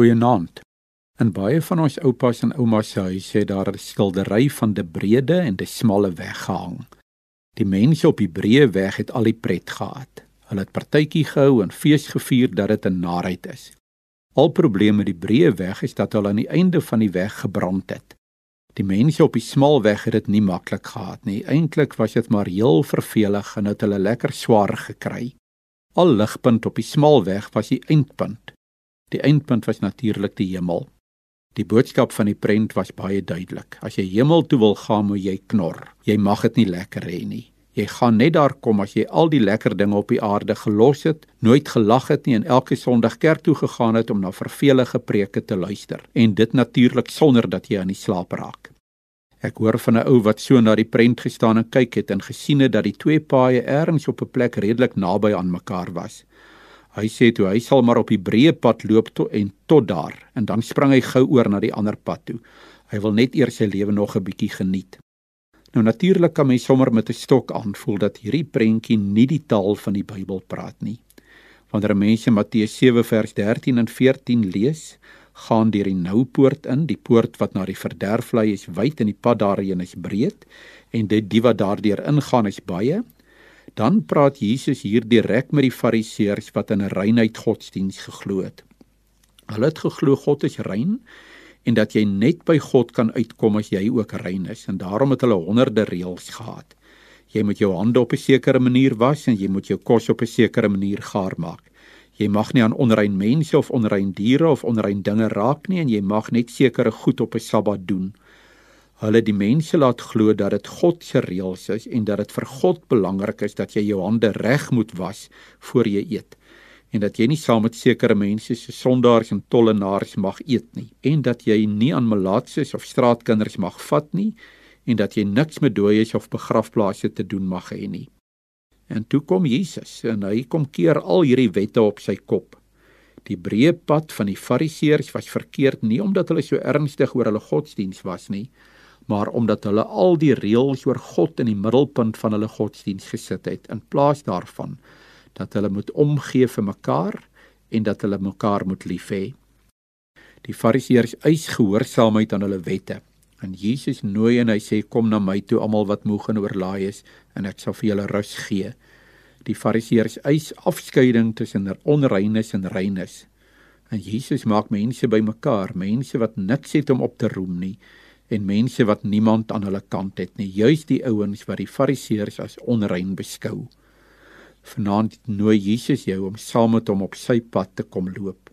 Goeienaand. In baie van ons oupas en oumas se huise het daar 'n skildery van die breede en die smalle weg gehang. Die mense op die breë weg het al die pret gehad. Hulle het partytjie gehou en fees gevier dat dit 'n narheid is. Al probleme met die breë weg is dat hulle aan die einde van die weg gebrand het. Die mense op die smal weg het dit nie maklik gehad nie. Eintlik was dit maar heel vervelig en het hulle lekker swaar gekry. Al ligpunt op die smal weg was die eindpunt. Die eindpunt was natuurlik die hemel. Die boodskap van die prent was baie duidelik. As jy hemel toe wil gaan, moet jy knor. Jy mag dit nie lekker hê nie. Jy gaan net daar kom as jy al die lekker dinge op die aarde gelos het, nooit gelag het nie en elke Sondag kerk toe gegaan het om na vervelige preke te luister en dit natuurlik sonder dat jy aan die slaap raak. Ek hoor van 'n ou wat so na die prent gestaan en kyk het en gesien het dat die twee paaie ergens op 'n plek redelik naby aan mekaar was. Hy sê toe hy sal maar op die breë pad loop tot en tot daar en dan spring hy gou oor na die ander pad toe. Hy wil net eers sy lewe nog 'n bietjie geniet. Nou natuurlik kan mens sommer met 'n stok aanvoel dat hierdie prentjie nie die taal van die Bybel praat nie. Wanneer mense Matteus 7 vers 13 en 14 lees, gaan deur die nou poort in, die poort wat na die verderf lei is wyd en die pad daarheen is breed en dit die wat daardeur ingaan is baie dan praat Jesus hier direk met die fariseërs wat in 'n reinheid godsdiens geglo het. Hulle het geglo God is rein en dat jy net by God kan uitkom as jy ook rein is en daarom het hulle honderde reëls gehad. Jy moet jou hande op 'n sekere manier was en jy moet jou kos op 'n sekere manier gaar maak. Jy mag nie aan onrein mense of onrein diere of onrein dinge raak nie en jy mag net sekere goed op 'n Sabbat doen hulle die mense laat glo dat dit God se reëls is en dat dit vir God belangrik is dat jy jou hande reg moet was voor jy eet en dat jy nie saam met sekere mense se sondaars en tollenaars mag eet nie en dat jy nie aan malaatses of straatkinders mag vat nie en dat jy niks met dooies of begrafplaase te doen mag hê nie. En toe kom Jesus en hy kom keer al hierdie wette op sy kop. Die breë pad van die Fariseërs was verkeerd nie omdat hulle so ernstig oor hulle godsdiens was nie, maar omdat hulle al die reëls oor God in die middelpunt van hulle godsdiens gesit het in plaas daarvan dat hulle moet omgee vir mekaar en dat hulle mekaar moet lief hê. Die Fariseërs eis gehoorsaamheid aan hulle wette. En Jesus nooi en hy sê kom na my toe almal wat moeg en oorlaai is en ek sal vir julle rus gee. Die Fariseërs eis afskeiding tussen onreines en reines. En Jesus maak mense bymekaar, mense wat niks het om op te roem nie en mense wat niemand aan hulle kant het nie, juis die ouens wat die fariseërs as onrein beskou. Vanaand nooi Jesus jou om saam met hom op sy pad te kom loop.